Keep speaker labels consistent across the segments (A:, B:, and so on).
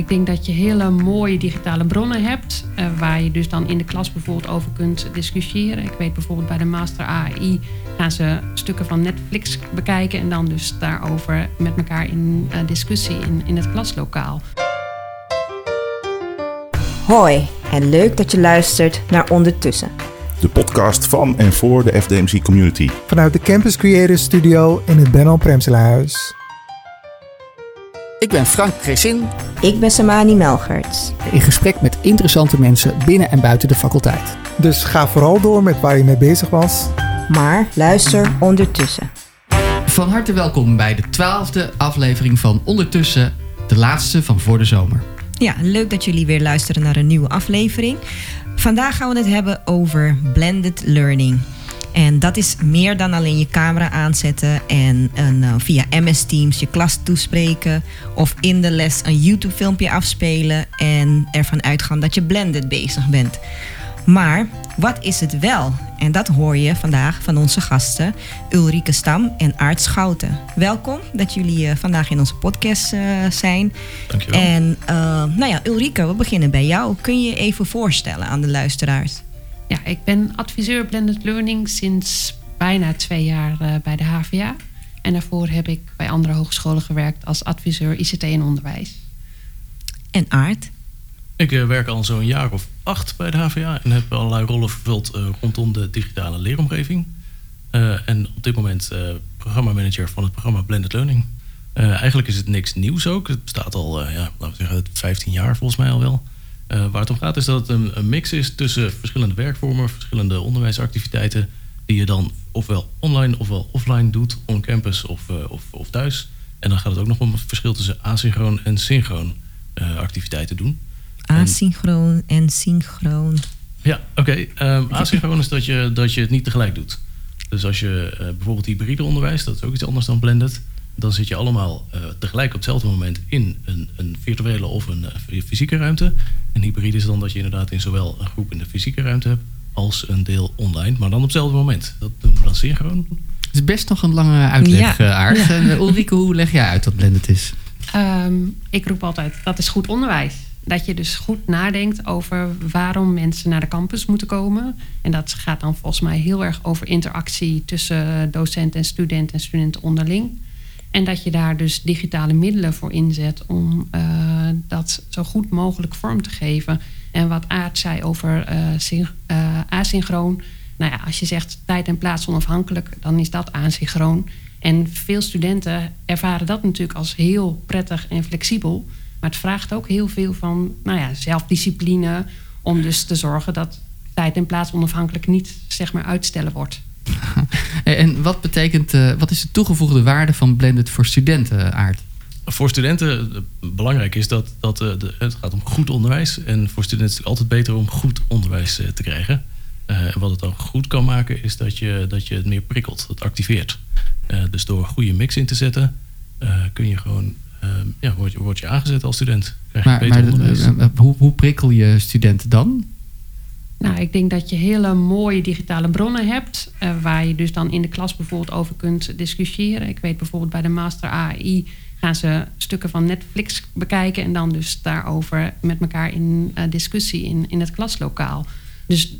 A: ik denk dat je hele mooie digitale bronnen hebt. Uh, waar je dus dan in de klas bijvoorbeeld over kunt discussiëren. Ik weet bijvoorbeeld bij de Master AI gaan ze stukken van Netflix bekijken. En dan dus daarover met elkaar in uh, discussie in, in het klaslokaal.
B: Hoi en leuk dat je luistert naar Ondertussen.
C: De podcast van en voor de FDMC community.
D: Vanuit de Campus Creators Studio in het Benno Premselaarhuis.
E: Ik ben Frank Chrisin.
B: Ik ben Samani Melgerts.
E: In gesprek met interessante mensen binnen en buiten de faculteit.
D: Dus ga vooral door met waar je mee bezig was.
B: Maar luister ondertussen.
E: Van harte welkom bij de twaalfde aflevering van Ondertussen, de laatste van voor de zomer.
B: Ja, leuk dat jullie weer luisteren naar een nieuwe aflevering. Vandaag gaan we het hebben over blended learning. En dat is meer dan alleen je camera aanzetten en een, uh, via MS Teams je klas toespreken. Of in de les een YouTube-filmpje afspelen en ervan uitgaan dat je blended bezig bent. Maar wat is het wel? En dat hoor je vandaag van onze gasten Ulrike Stam en Aart Schouten. Welkom dat jullie uh, vandaag in onze podcast uh, zijn.
F: Dankjewel.
B: En nou ja, Ulrike, we beginnen bij jou. Kun je je even voorstellen aan de luisteraars?
A: Ja, ik ben adviseur blended learning sinds bijna twee jaar uh, bij de HVA. En daarvoor heb ik bij andere hogescholen gewerkt als adviseur ICT en onderwijs.
B: En Aart?
F: Ik uh, werk al zo'n jaar of acht bij de HVA en heb allerlei rollen vervuld uh, rondom de digitale leeromgeving. en op dit moment programmamanager van het programma Blended Learning. eigenlijk is het niks nieuws ook. Het bestaat al, ja, laten we zeggen, 15 jaar volgens mij al wel. Uh, waar het om gaat is dat het een, een, mix is tussen verschillende werkvormen, verschillende onderwijsactiviteiten, die je dan ofwel online ofwel offline doet, on campus of, uh, of, of, thuis. En dan gaat het ook nog om het verschil tussen asynchroon en synchroon uh, activiteiten doen.
B: Asynchroon en, en synchroon.
F: Ja, oké. Okay. Um, asynchroon is dat je, dat je het niet tegelijk doet. Dus als je bijvoorbeeld hybride onderwijs, dat is ook iets anders dan blended dan zit je allemaal uh, tegelijk op hetzelfde moment in een, een virtuele of een uh, fysieke ruimte. En hybride is dan dat je inderdaad in zowel een groep in de fysieke ruimte hebt als een deel online, maar dan op hetzelfde moment. Dat doen we dan synchroon.
E: Het is best nog een lange uitleg, ja. Aard. Ja. En, Ulrike, hoe leg jij uit dat blended is?
A: Um, ik roep altijd, dat is goed onderwijs. Dat je dus goed nadenkt over waarom mensen naar de campus moeten komen. En dat gaat dan volgens mij heel erg over interactie tussen docent en student en studenten onderling. En dat je daar dus digitale middelen voor inzet om uh, dat zo goed mogelijk vorm te geven. En wat Aard zei over uh, asynchroon. Nou ja, als je zegt tijd en plaats onafhankelijk, dan is dat asynchroon. En veel studenten ervaren dat natuurlijk als heel prettig en flexibel. Maar het vraagt ook heel veel van nou ja, zelfdiscipline. Om dus te zorgen dat tijd en plaats onafhankelijk niet zeg maar, uitstellen wordt.
E: En wat betekent, uh, wat is de toegevoegde waarde van blended voor studenten, Aard?
F: Voor studenten belangrijk is dat, dat de, het gaat om goed onderwijs. En voor studenten is het altijd beter om goed onderwijs te krijgen. en wat het dan goed kan maken, is dat je, dat je het meer prikkelt, het activeert. dus door een goede mix in te zetten, kun je gewoon, ja, word, je, word je aangezet als student. Krijg je
E: maar
F: beter
E: maar hoe, hoe prikkel je studenten dan?
A: Nou, ik denk dat je hele mooie digitale bronnen hebt, uh, waar je dus dan in de klas bijvoorbeeld over kunt discussiëren. Ik weet bijvoorbeeld bij de Master AI gaan ze stukken van Netflix bekijken en dan dus daarover met elkaar in uh, discussie in, in het klaslokaal. Dus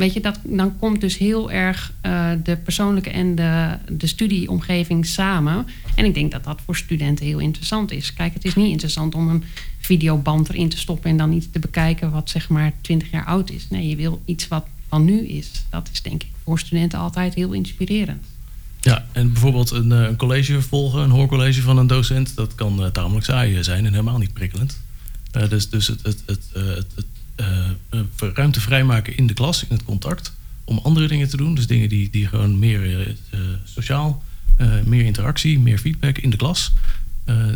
A: weet je, dat, dan komt dus heel erg uh, de persoonlijke en de, de studieomgeving samen. En ik denk dat dat voor studenten heel interessant is. Kijk, het is niet interessant om een videoband erin te stoppen en dan iets te bekijken wat zeg maar 20 jaar oud is. Nee, je wil iets wat van nu is. Dat is denk ik voor studenten altijd heel inspirerend.
F: Ja, en bijvoorbeeld een, een college volgen, een hoorcollege van een docent, dat kan uh, tamelijk saai zijn en helemaal niet prikkelend. Dus dus het, het, het, het, ruimte vrijmaken in de klas, in het contact, om andere dingen te doen. Dus dingen die, die gewoon meer sociaal, meer interactie, meer feedback in de klas.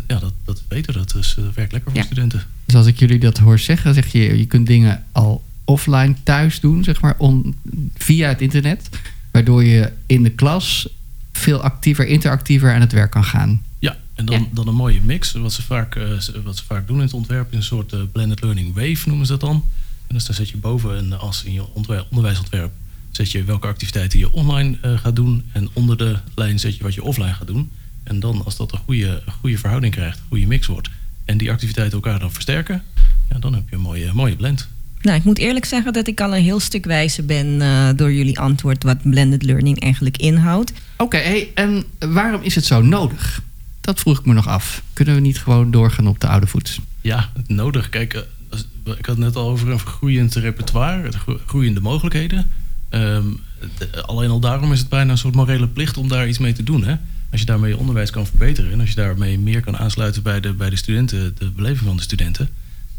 F: ja, dat, dat beter. Dat is, werkt lekker voor
E: Ja.
F: studenten.
E: Dus als ik jullie dat hoor zeggen, zeg je, je kunt dingen al offline thuis doen, zeg maar, on, via het internet. Waardoor je in de klas veel actiever, interactiever aan het werk kan gaan.
F: Ja, en dan,
A: Ja.
F: dan een mooie mix. Wat ze, vaak, eh, wat ze vaak doen in het ontwerp, is een soort eh, blended learning wave noemen ze dat dan. En dus dan zet je boven een as in je ontwer- onderwijsontwerp, zet je welke activiteiten je online eh, gaat doen. En onder de lijn zet je wat je offline gaat doen. En dan, als dat een goede, een goede verhouding krijgt, een goede mix wordt, en die activiteiten elkaar dan versterken, ja, dan heb je een mooie, mooie blend.
B: Nou, ik moet eerlijk zeggen dat ik al een heel stuk wijzer ben eh, door jullie antwoord wat blended learning eigenlijk inhoudt.
E: Oké, hey, en waarom is het zo nodig? Dat vroeg ik me nog af. Kunnen we niet gewoon doorgaan op de oude voet?
F: Ja, nodig. Kijk, eh, als- ik had het net al over een groeiend repertoire, groeiende mogelijkheden. Ehm, de- alleen al daarom is het bijna een soort morele plicht om daar iets mee te doen. Hè? Als je daarmee je onderwijs kan verbeteren en als je daarmee meer kan aansluiten bij de, bij de studenten, de beleving van de studenten.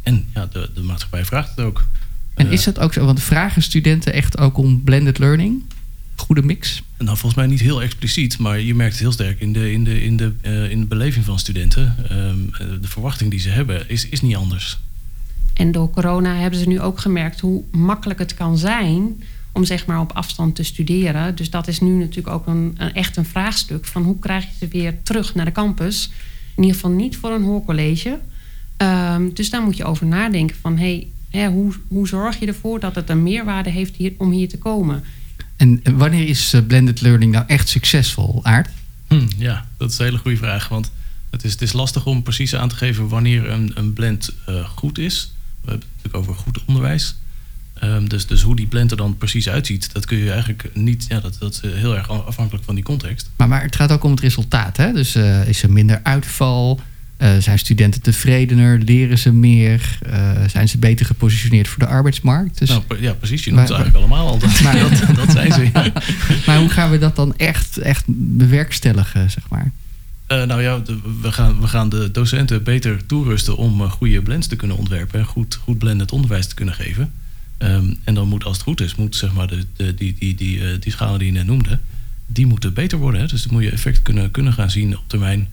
F: En ja, de, de maatschappij vraagt het ook.
E: En
F: Eh,
E: is dat ook zo? Want vragen studenten echt ook om blended learning? Goede mix?
F: Nou, volgens mij niet heel expliciet, maar je merkt het heel sterk in de, in de, in de, eh, in de beleving van studenten. Ehm, eh, de verwachting die ze hebben is, is niet anders.
A: En door corona hebben ze nu ook gemerkt hoe makkelijk het kan zijn om zeg maar op afstand te studeren. Dus dat is nu natuurlijk ook een, een, echt een vraagstuk van hoe krijg je ze weer terug naar de campus. In ieder geval niet voor een hoorcollege. Ehm, dus daar moet je over nadenken van hey, hè, hoe, hoe zorg je ervoor dat het een meerwaarde heeft hier, om hier te komen.
E: En wanneer is eh, blended learning nou echt succesvol, Aard?
F: Hm, ja, dat is een hele goede vraag. Want het is, het is lastig om precies aan te geven wanneer een, een blend eh, goed is. We hebben het natuurlijk over goed onderwijs. Ehm, dus, dus hoe die blend er dan precies uitziet, dat kun je eigenlijk niet. Ja, dat, dat is eh, heel erg afhankelijk van die context.
E: Maar, maar het gaat ook om het resultaat. Hè? Dus is er minder uitval? Eh, zijn studenten tevredener? Leren ze meer? Eh, zijn ze beter gepositioneerd voor de arbeidsmarkt? Dus,
F: nou, ja, precies. Je noemt
E: Maar-
F: ze eigenlijk allemaal al. Dat,
E: Maar-
F: dat, dat zijn ze. Ja.
E: Maar hoe gaan we dat dan echt, echt bewerkstelligen, zeg maar?
F: Eh, nou ja, de- we, gaan, we gaan de docenten beter toerusten om goede blends te kunnen ontwerpen en goed, goed blended onderwijs te kunnen geven. Ehm, en dan moet, als het goed is, moet zeg maar de, de, die, die, die, die schalen die je net noemde, die moeten beter worden. Hè? Dus dan moet je effect kunnen, kunnen gaan zien op termijn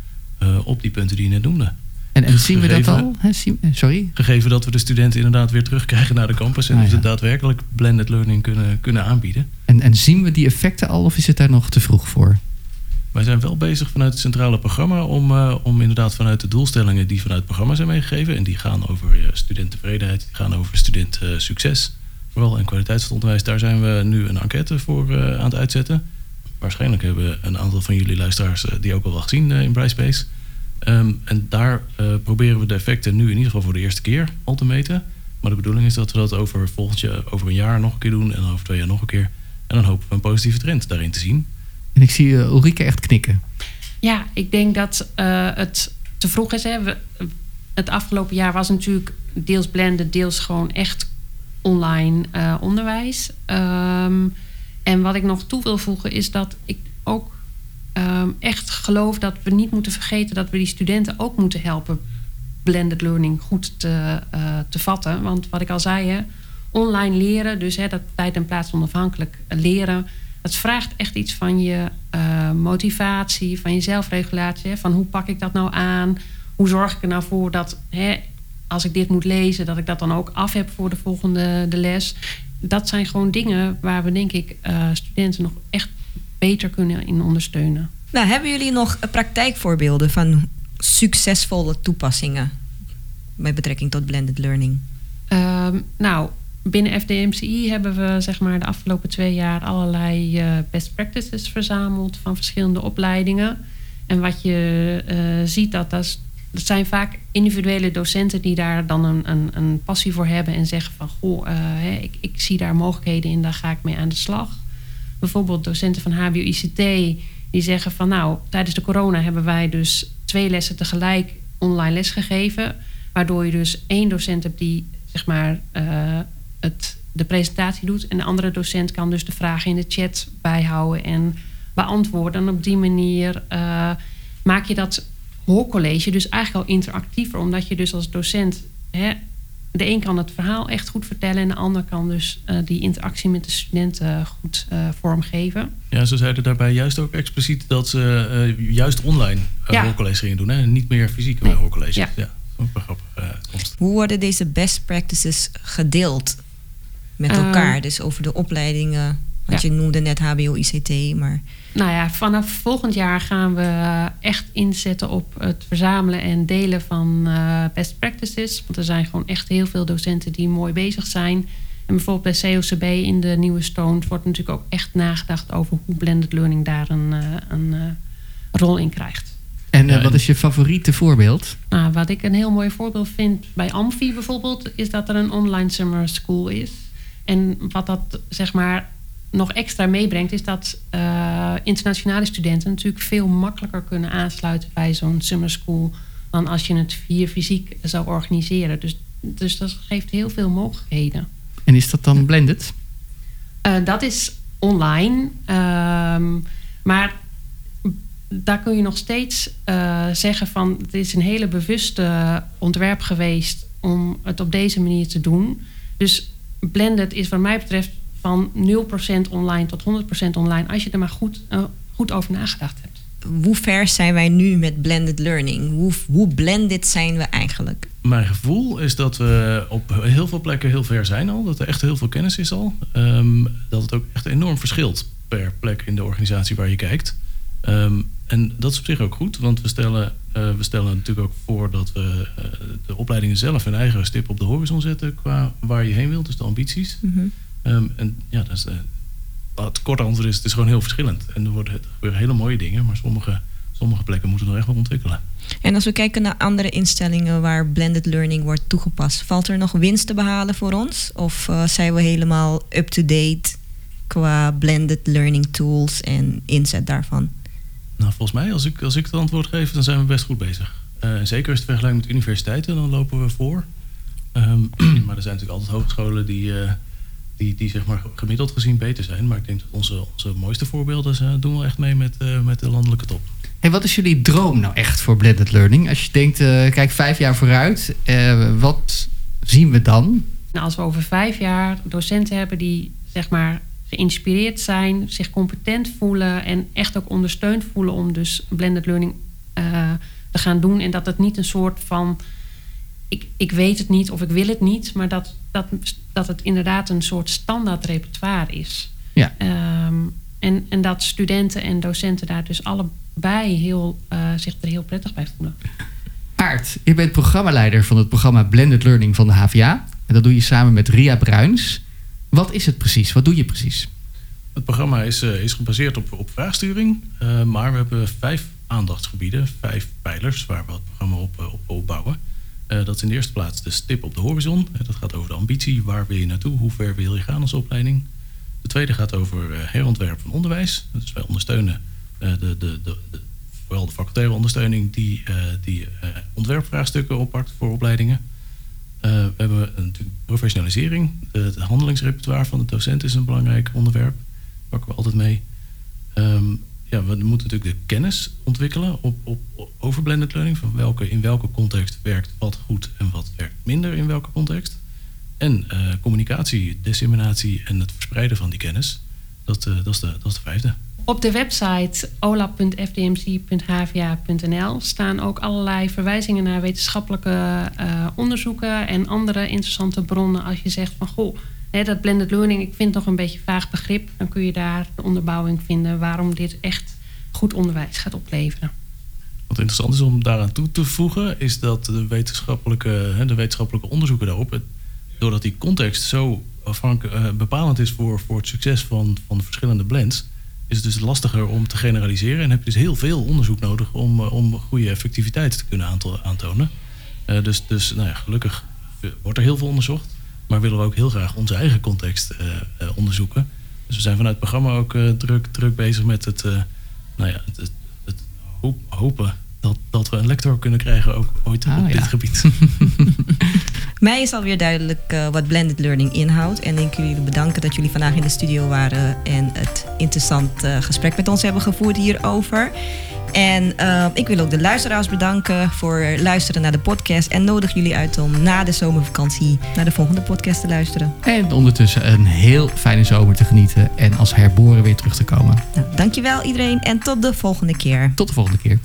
F: op die punten die je net noemde.
E: En, en zien we dat al? Zien- eh, sorry?
F: Gegeven dat we de studenten inderdaad weer terugkrijgen naar de campus en
E: Ah,
F: dus
E: ja.
F: daadwerkelijk blended learning kunnen, kunnen aanbieden.
E: En, en zien we die effecten al of is het daar nog te vroeg voor?
F: Wij zijn wel bezig vanuit het centrale programma om, eh, om inderdaad vanuit de doelstellingen die vanuit het programma zijn meegegeven. En die gaan over eh, studenttevredenheid, die gaan over studentsucces. Vooral en kwaliteits van het onderwijs. Daar zijn we nu een enquête voor eh, aan het uitzetten. Waarschijnlijk hebben een aantal van jullie luisteraars eh, die ook al wel gezien eh, in Brightspace. Ehm, en daar eh, proberen we de effecten nu in ieder geval voor de eerste keer al te meten. Maar de bedoeling is dat we dat over, volgend jaar, over een jaar nog een keer doen en over twee jaar nog een keer. En dan hopen we een positieve trend daarin te zien.
E: En ik zie eh, Ulrike echt knikken.
A: Ja, ik denk dat eh, het te vroeg is. Hè. We, het afgelopen jaar was natuurlijk deels blended, deels gewoon echt online eh, onderwijs. Ehm, en wat ik nog toe wil voegen is dat ik ook ehm, echt geloof dat we niet moeten vergeten dat we die studenten ook moeten helpen blended learning goed te, eh, te vatten. Want wat ik al zei, online leren, dus hè, dat tijd en plaats onafhankelijk leren, het vraagt echt iets van je eh, motivatie, van je zelfregulatie. Van hoe pak ik dat nou aan? Hoe zorg ik er nou voor dat hè, als ik dit moet lezen, dat ik dat dan ook af heb voor de volgende de les? Dat zijn gewoon dingen waar we denk ik eh, studenten nog echt beter kunnen in ondersteunen.
B: Nou, hebben jullie nog praktijkvoorbeelden van succesvolle toepassingen met betrekking tot blended learning?
A: Ehm, nou, binnen FDMCI hebben we zeg maar, de afgelopen twee jaar allerlei eh, best practices verzameld van verschillende opleidingen. En wat je eh, ziet, dat, dat, dat zijn vaak individuele docenten die daar dan een, een, een passie voor hebben en zeggen van goh, eh, ik, ik zie daar mogelijkheden in, daar ga ik mee aan de slag. Bijvoorbeeld docenten van HBO-ICT die zeggen van nou, tijdens de corona hebben wij dus twee lessen tegelijk online lesgegeven. Waardoor je dus één docent hebt die zeg maar eh, het, de presentatie doet. En de andere docent kan dus de vragen in de chat bijhouden en beantwoorden. En op die manier eh, maak je dat hoorcollege dus eigenlijk al interactiever. Omdat je dus als docent... Hè, de een kan het verhaal echt goed vertellen... en de ander kan dus eh, die interactie met de studenten goed eh, vormgeven.
F: Ja, ze zeiden daarbij juist ook expliciet dat ze eh, juist online uh,
A: Ja.
F: hoorcollege gingen doen. Hè? en Niet meer fysieke
A: Nee.
F: hoorcollege.
A: Ja.
F: Ja. ook een grappige uh, komst.
B: Hoe worden deze best practices gedeeld met
A: Eh,
B: elkaar? dus over de opleidingen. Want
A: ja.
B: je noemde net HBO-ICT, maar
A: Nou ja, vanaf volgend jaar gaan we echt inzetten op het verzamelen en delen van eh, best practices. Want er zijn gewoon echt heel veel docenten die mooi bezig zijn. En bijvoorbeeld bij COCB in de nieuwe Stone wordt natuurlijk ook echt nagedacht over hoe blended learning daar een, eh, een eh, rol in krijgt.
E: En eh, wat is je favoriete voorbeeld?
A: Nou, wat ik een heel mooi voorbeeld vind bij Amfi bijvoorbeeld, is dat er een online summer school is. En wat dat zeg maar nog extra meebrengt, is dat eh, internationale studenten natuurlijk veel makkelijker kunnen aansluiten bij zo'n summer school dan als je het hier fysiek zou organiseren. Dus, dus dat geeft heel veel mogelijkheden.
E: En is dat dan blended?
A: Eh, dat is online. ehm, maar daar kun je nog steeds eh, zeggen van... het is een hele bewuste ontwerp geweest... om het op deze manier te doen. Dus blended is wat mij betreft van 0% online tot 100% online... als je er maar goed, eh, goed over nagedacht hebt.
B: Hoe ver zijn wij nu met blended learning? Hoe, hoe blended zijn we eigenlijk?
F: Mijn gevoel is dat we op heel veel plekken heel ver zijn al. Dat er echt heel veel kennis is al. Ehm, dat het ook echt enorm verschilt per plek in de organisatie waar je kijkt. Ehm, en dat is op zich ook goed, want we stellen, eh, we stellen natuurlijk ook voor dat we eh, de opleidingen zelf hun eigen stip op de horizon zetten qua waar je heen wilt, dus de ambities. Ehm, en ja, dat is, eh, het korte antwoord is, het is gewoon heel verschillend. En er worden er gebeuren hele mooie dingen, maar sommige, sommige plekken moeten we nog echt wel ontwikkelen.
B: En als we kijken naar andere instellingen waar blended learning wordt toegepast, valt er nog winst te behalen voor ons? Of eh, zijn we helemaal up-to-date qua blended learning tools en inzet daarvan?
F: Nou, volgens mij, als ik, als ik het antwoord geef, dan zijn we best goed bezig. Eh, zeker als het vergelijkt met universiteiten, dan lopen we voor. Ehm, maar er zijn natuurlijk altijd hogescholen die, eh, die, die zeg maar gemiddeld gezien beter zijn. Maar ik denk dat onze, onze mooiste voorbeelden eh, doen wel echt mee met, eh, met de landelijke top.
E: En wat is jullie droom nou echt voor blended learning? Als je denkt, eh, kijk vijf jaar vooruit, eh, wat zien we dan?
A: Nou, als we over vijf jaar docenten hebben die zeg maar geïnspireerd zijn, zich competent voelen en echt ook ondersteund voelen om dus blended learning eh, te gaan doen. En dat het niet een soort van ik, ik weet het niet of ik wil het niet, maar dat, dat, dat het inderdaad een soort standaard repertoire is.
E: Ja.
A: Ehm, en, en dat studenten en docenten daar dus allebei heel, eh, zich er heel prettig bij voelen.
E: Aart, je bent programmaleider van het programma Blended Learning van de HVA. En dat doe je samen met Ria Bruins. Wat is het precies? Wat doe je precies?
F: Het programma is, eh, is gebaseerd op, op vraagsturing, eh, maar we hebben vijf aandachtsgebieden, vijf pijlers waar we het programma op, op opbouwen. Eh, dat is in de eerste plaats de stip op de horizon. Eh, dat gaat over de ambitie, waar wil je naartoe, hoe ver wil je gaan als opleiding. De tweede gaat over eh, herontwerp van onderwijs. Dus wij ondersteunen de, de, de, vooral de facultaire ondersteuning die, die ontwerpvraagstukken oppakt voor opleidingen. We hebben natuurlijk professionalisering. Het handelingsrepertoire van de docent is een belangrijk onderwerp. Pakken we altijd mee. Ehm, ja, we moeten natuurlijk de kennis ontwikkelen op, op, over blended learning. Van welke, in welke context werkt wat goed en wat werkt minder in welke context. En eh, communicatie, disseminatie en het verspreiden van die kennis. Dat, eh, dat, is, de, dat is de vijfde.
A: Op de website ola.fdmc.hva.nl staan ook allerlei verwijzingen naar wetenschappelijke eh, onderzoeken en andere interessante bronnen. Als je zegt van goh, dat blended learning, ik vind nog een beetje vaag begrip, dan kun je daar de onderbouwing vinden waarom dit echt goed onderwijs gaat opleveren.
F: Wat interessant is om daaraan toe te voegen, is dat de wetenschappelijke, de wetenschappelijke onderzoeken daarop, doordat die context zo eh, bepalend is voor, voor het succes van, van de verschillende blends, is het dus lastiger om te generaliseren en heb je dus heel veel onderzoek nodig om, eh, om goede effectiviteit te kunnen aanto- aantonen. Eh, dus dus nou ja, gelukkig wordt er heel veel onderzocht, maar willen we ook heel graag onze eigen context eh, eh, onderzoeken. Dus we zijn vanuit het programma ook eh, druk, druk bezig met het, nou ja, het, het, het hoop- hopen dat, dat we een lector kunnen krijgen ook ooit
E: Ah,
F: op
E: ja.
F: dit gebied.
B: Mij is alweer duidelijk eh, wat blended learning inhoudt. En ik wil jullie bedanken dat jullie vandaag in de studio waren en het interessant eh, gesprek met ons hebben gevoerd hierover. En eh, ik wil ook de luisteraars bedanken voor luisteren naar de podcast. En nodig jullie uit om na de zomervakantie naar de volgende podcast te luisteren.
E: En ondertussen een heel fijne zomer te genieten en als herboren weer terug te komen.
B: Nou, dankjewel iedereen en tot de volgende keer.
E: Tot de volgende keer.